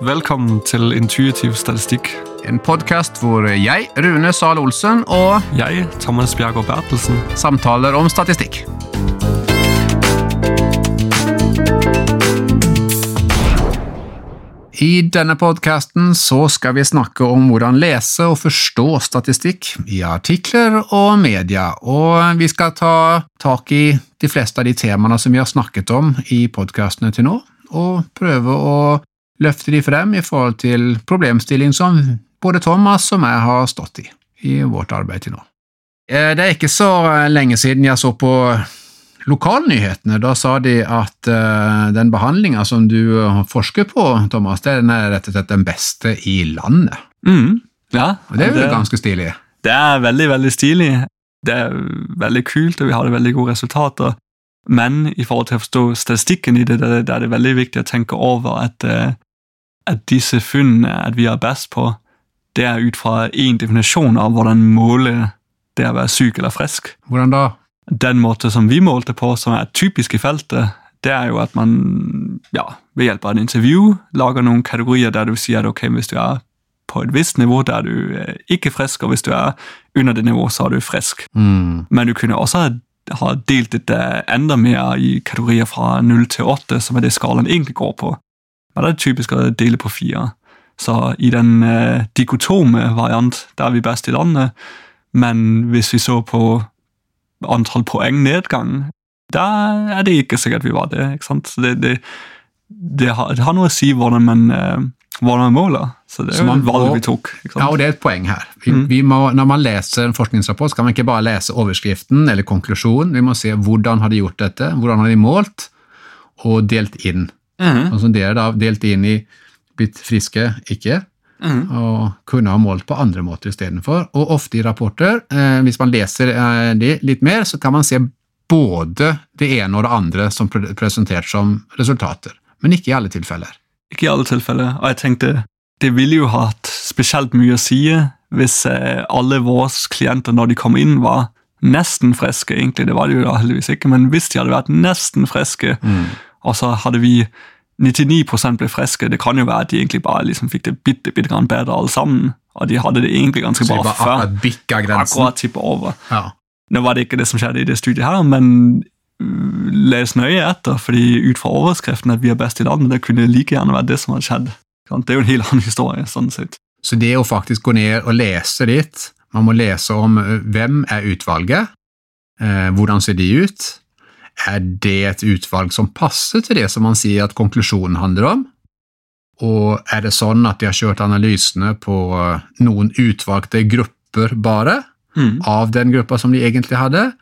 Velkommen til Intuitiv statistikk. En podkast hvor jeg, Rune Sahl Olsen, og Jeg, Thomas Bjergård Bertelsen, samtaler om statistikk. I denne podkasten så skal vi snakke om hvordan lese og forstå statistikk i artikler og media, og vi skal ta tak i de fleste av de temaene som vi har snakket om i podkastene til nå, og prøve å løfte de frem i forhold til problemstilling som både Thomas og meg har stått i i vårt arbeid til nå. Eh, Det er ikke så lenge siden jeg så på lokalnyhetene. Da sa de at eh, den behandlinga som du forsker på, Thomas, den er rett og slett den beste i landet. mm. ja, Og det er jo ganske stilig. det er veldig, veldig stilig. Det er veldig kult, og vi har veldig gode resultater. Men i forhold til å forstå statistikken i det, da er det veldig viktig å tenke over at, eh, at disse funnene at vi er best på, det er ut fra én definisjon av hvordan måle det å være syk eller frisk. Hvordan da? den måte som vi målte på, som er typisk i feltet, det er jo at man ja, ved hjelp av et intervju lager noen kategorier der du sier at ok, hvis du er på et visst nivå, da er du eh, ikke frisk, og hvis du er under det nivået, så er du frisk. Mm. Men du kunne også ha- delt dette enda mer i kategorier fra 0 til 8, som er det skalaen egentlig går på. Men det er typisk å dele på fire. Så i den eh, dikotome variant, der er vi best i landet, men hvis vi så på antall poeng nedgang, da er det ikke sikkert vi var det. ikke sant? Så det, det, det, har, det har noe å si hvordan man, eh, hvordan man måler. Så det er jo et valg vi tok. Ja, og det er et poeng her. Vi, Mm. vi må, når man leser en forskningsrapport, skal man ikke bare lese overskriften eller konklusjonen. Vi må se hvordan har de gjort dette, hvordan har de målt, og delt inn. Mhm, Og som dere da delt inn i blitt friske, ikke, mm. og kunne ha målt på andre måter istedenfor. Og ofte i rapporter, eh, hvis man leser eh, de litt mer, så kan man se både det ene og det andre som pre presentert som resultater, men ikke i alle tilfeller. Ikke i alle tilfeller. Og jeg tenkte, det ville jo hatt spesielt mye å si hvis eh, alle våre klienter når de kom inn, var nesten friske. Egentlig, det var de jo da heldigvis ikke, men hvis de hadde vært nesten friske, og så hadde vi 99 ble friske, det kan jo være at de egentlig bare liksom fikk det bitte, bitte grann bedre alle sammen, og de hadde det egentlig ganske Så de bra bare før. akkurat bikka grensen. Akkurat over. Ja. Nå var det ikke det som skjedde i det studiet her, men uh, les nøye etter, fordi ut fra overskriften at vi er best i landet, det kunne like gjerne vært det som hadde skjedd. Det er jo en helt annen historie, sånn sett. Så det å faktisk gå ned og lese litt, man må lese om eh, hvem er utvalget, eh, hvordan ser de ut, er det et utvalg som passer til det som man sier at konklusjonen handler om, og er det sånn at de har kjørt analysene på eh, noen utvalgte grupper bare, Mm. av den gruppa som de egentlig hadde,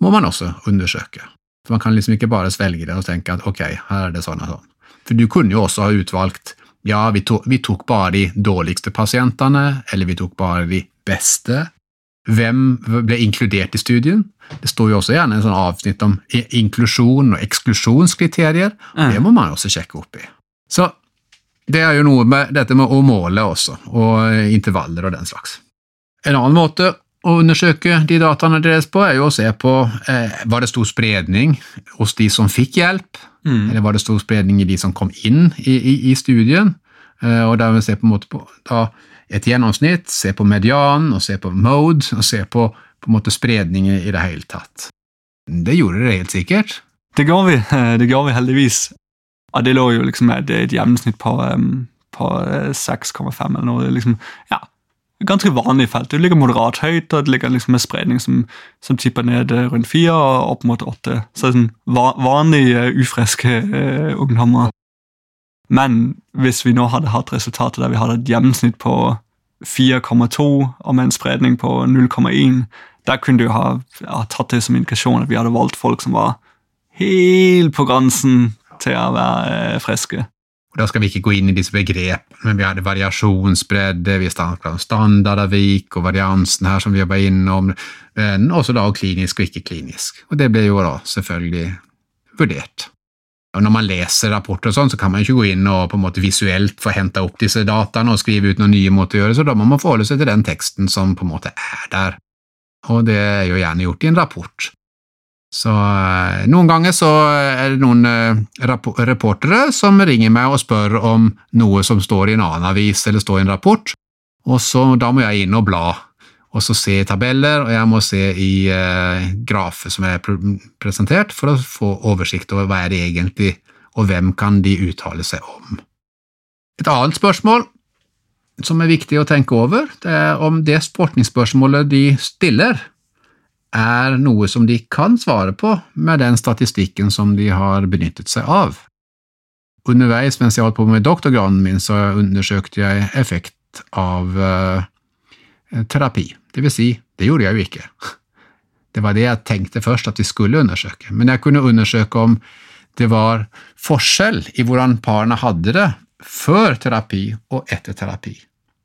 må man også undersøke. For Man kan liksom ikke bare svelge det og tenke at ok, her er det sånn og sånn. For du kunne jo også ha utvalgt ja, vi tok, vi tok bare de dårligste pasientene, eller vi tok bare de beste. Hvem ble inkludert i studien? Det står jo også gjerne en sånn avsnitt om inklusjon og eksklusjonskriterier. og Det må man også sjekke opp i. Så det er jo noe med dette med å måle også, og intervaller og den slags. En annen måte å undersøke de dataene deres på, er jo å se på eh, var det stor spredning hos de som fikk hjelp, Mm. eller var det stor spredning i de som kom inn i, i, i studien. Eh, og der vil vi se på, en måte på da, et gjennomsnitt, se på median, og se på mode, og se på, på en måte spredningen i det hele tatt. Det gjorde det helt sikkert. Det gjorde vi, eh, det gjorde vi heldigvis. Ja, det lå jo liksom et, et gjennomsnitt på, på eh, 6,5 eller noe. Liksom, ja, ganske vanlig felt. Det ligger moderat høyt, og det ligger liksom en spredning som, som tipper ned eh, rundt 4 og opp mot 8. Så det er sånn va vanlige, ufriske eh, ungdommer. Men hvis vi nå hadde hatt resultatet der vi hadde et gjennomsnitt på 4,2 og med en spredning på 0,1, der kunne du ha, ha tatt det som indikasjon at vi hadde valgt folk som var helt på grensen til å være eh, friske. Og Da skal vi ikke gå inn i disse begrepene, men vi hadde variasjonsbredde, vi snakket om og variansen her som vi jobba innom, men også da klinisk og ikke klinisk. Og det ble jo da selvfølgelig vurdert. Og Når man leser rapporter og sånn, så kan man ikke gå inn og på en måte visuelt få henta opp disse dataene og skrive ut noen nye måter å gjøre, så da må man forholde seg til den teksten som på en måte er der. Og det er jo gjerne gjort i en rapport. Så eh, noen ganger så er det noen eh, reportere som ringer meg og spør om noe som står i en annen avis eller står i en rapport, og så da må jeg inn og bla, og så se tabeller, og jeg må se i eh, grafer som er presentert for å få oversikt over hva er det egentlig, og hvem kan de uttale seg om. Et annet spørsmål som er viktig å tenke over, det er om det sportningsspørsmålet de stiller, er noe som de kan svare på med den statistikken som de har benyttet seg av. Underveis mens jeg holdt på med doktorgraden min, så undersøkte jeg effekt av eh, terapi. Det vil si, det gjorde jeg jo ikke. Det var det jeg tenkte først at vi skulle undersøke, men jeg kunne undersøke om det var forskjell i hvordan parene hadde det før terapi og etter terapi.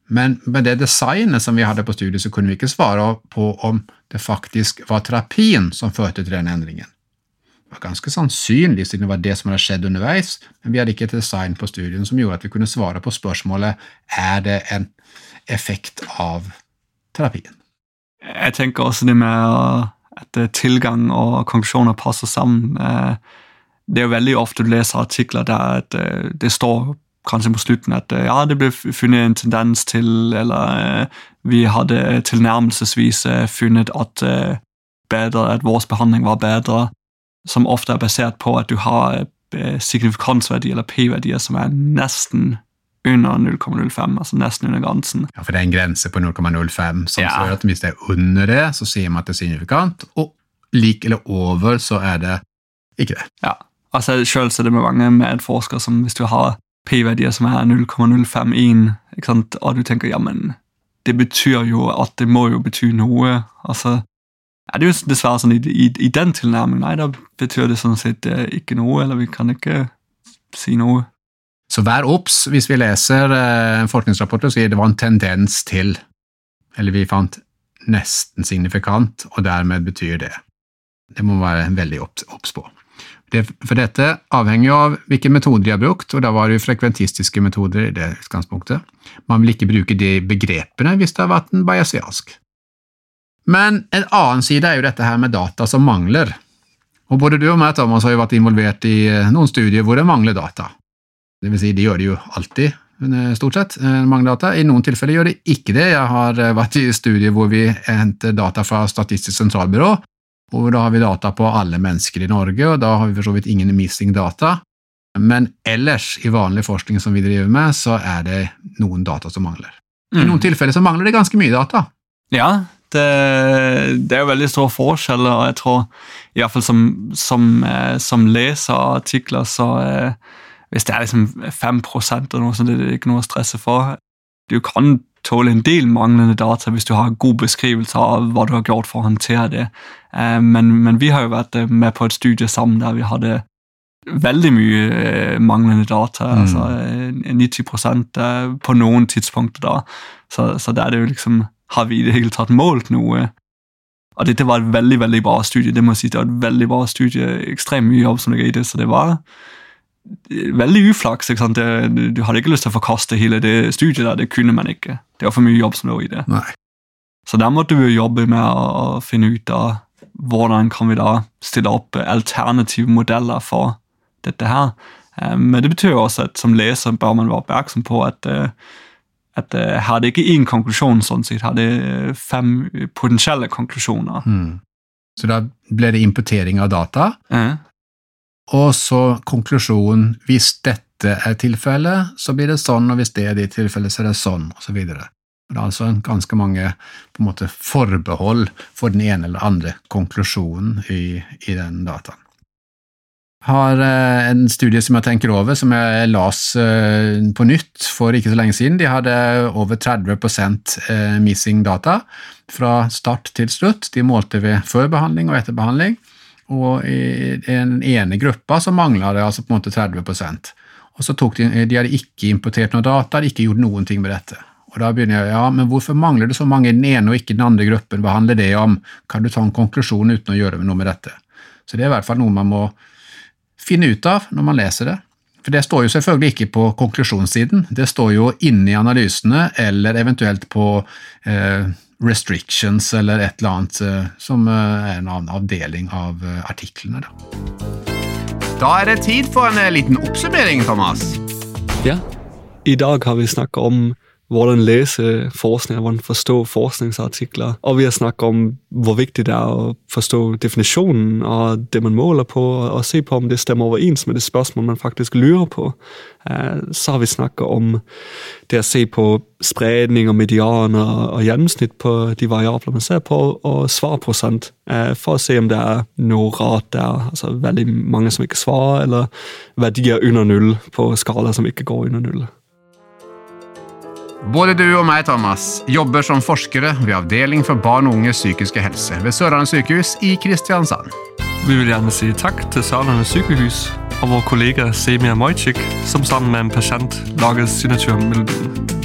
Men med det designet som vi hadde på studiet, så kunne vi ikke svare på om det faktisk var terapien som førte til den endringen. Det var ganske sannsynlig, siden det var det som hadde skjedd underveis, men vi hadde ikke et design på studien som gjorde at vi kunne svare på spørsmålet er det en effekt av terapien. Jeg tenker også det med at eh, tilgang og konklusjoner passer sammen. Eh, Det er jo veldig ofte du leser artikler der eh, det står kanskje på slutten at ja, det ble funnet en tendens til, eller vi hadde tilnærmelsesvis funnet at, bedre, at vår behandling var bedre, som ofte er basert på at du har signifikansverdi eller p-verdier som er nesten under 0,05, altså nesten under grensen. Ja, for det er en grense på 0,05, som Ja. sier at hvis det er under det, så sier man at det er signifikant, og lik eller over, så er det ikke det. Ja, altså selv er det med mange medforskere som hvis du har p-verdier som er 0,051, og du tenker, ja, men det betyr jo at det må jo bety noe, altså, ja, det er jo dessverre sånn i, i, i den tilnærmingen, nei, da betyr det sånn sett eh, ikke noe, eller vi kan ikke si noe. Så vær obs hvis vi leser eh, en forskningsrapport og sier det var en tendens til, eller vi fant nesten signifikant, og dermed betyr det. Det må man være veldig obs på. Det, for dette avhenger jo av hvilke metoder de har brukt, og da var det jo frekventistiske metoder i det utgangspunktet. Man vil ikke bruke de begrepene hvis det har vært en bayesiansk. Men en annen side er jo dette her med data som mangler. Og både du og meg, Thomas, har jo vært involvert i eh, noen studier hvor det mangler data. Det vil si, de gjør det jo alltid, eh, stort sett, mange mangler data. I noen tilfeller gjør de ikke det. Jeg har eh, vært i studier hvor vi henter data fra Statistisk sentralbyrå, og da har vi data på alle mennesker i Norge, og da har vi for så vidt ingen missing data. Men ellers, i vanlig forskning som vi driver med, så er det noen data som mangler. I Mm. noen tilfeller så mangler det ganske mye data. Ja, det, det er jo veldig stor forskjell, og jeg tror i hvert fall som, som, eh, som leser artikler, så eh, hvis det er liksom 5 eller noe, sånt, det er ikke noe å stresse for. Du kan tåle en del manglende data hvis du har god beskrivelse av hva du har gjort for å håndtere det. Eh, men, men vi har jo vært eh, med på et studie sammen der vi hadde veldig mye eh, manglende data, Mm. altså eh, 90 eh, på noen tidspunkter da. Så, så der er det jo liksom Har vi i det hele tatt målt noe? Og dette var et veldig veldig bra studie. det må jeg si, det var et veldig bra studie, Ekstremt mye jobb som ligger i det, så det var veldig uflaks. ikke sant? Det, du hadde ikke lyst til å forkaste hele det studiet der, det kunne man ikke. Det var for mye jobb som lå i det. Nei. Så der måtte vi jo jobbe med å, finne ut av hvordan kan vi da stille opp alternative modeller for dette her. Eh, Men det betyr jo også at som leser bør man være oppmerksom på at, eh, at eh, her er det ikke én konklusjon, sånn sett. Her er det fem potensielle konklusjoner. Mm. Så da ble det importering av data, Eh, Og så konklusjonen hvis dette er tilfellet, så blir det sånn, og hvis det er ditt tilfelle, så er det sånn, videre. Det er altså ganske mange måte, forbehold for den ene eller andre konklusjonen i, i den dataen. Jeg Har eh, en studie som jeg tenker over, som jeg las eh, på nytt for ikke så lenge siden. De hadde over 30 eh, missing data fra start til slutt. De målte ved før behandling og etter behandling. Og i den ene gruppa så mangla det altså på en måte 30 Og så tok de, de hadde ikke importert noe data, de hadde ikke gjort noen ting med dette. Og da begynner jeg, ja, men hvorfor mangler det så mange i den ene og ikke den andre gruppen? Hva handler det om? Kan du ta en konklusjon uten å gjøre noe med dette? Så det er i hvert fall noe man må finne ut av når man leser det. For det står jo selvfølgelig ikke på konklusjonssiden, det står jo inne i analysene eller eventuelt på eh, restrictions eller et eller annet eh, som eh, er en annen avdeling av eh, artiklene. Da. da er det tid for en liten oppsummering, Thomas. Ja, i dag har vi snakket om hvordan lese forskning, hvordan forstå forskningsartikler. Og vi har snakket om, hvor viktig det er å forstå definitionen og det, man måler på, og se på, om det stemmer overens med det spørsmål man faktisk lurer på. Eh, så har vi snakket om det å se på spredning og medianer og gjennomsnitt på de variabler man ser på, og svarprosent, eh, for å se om det er noe rart der. Altså veldig mange som ikke svarer, eller verdier under null på skala som ikke går under null. Både du og meg, Thomas, jobber som forskere ved Avdeling for barn og unges psykiske helse ved Sørlandet sykehus i Kristiansand. Vi vil gjerne si takk til Sørlandet sykehus og vår kollega Semia Mojcik, som sammen med en pasient lager signaturmelodien.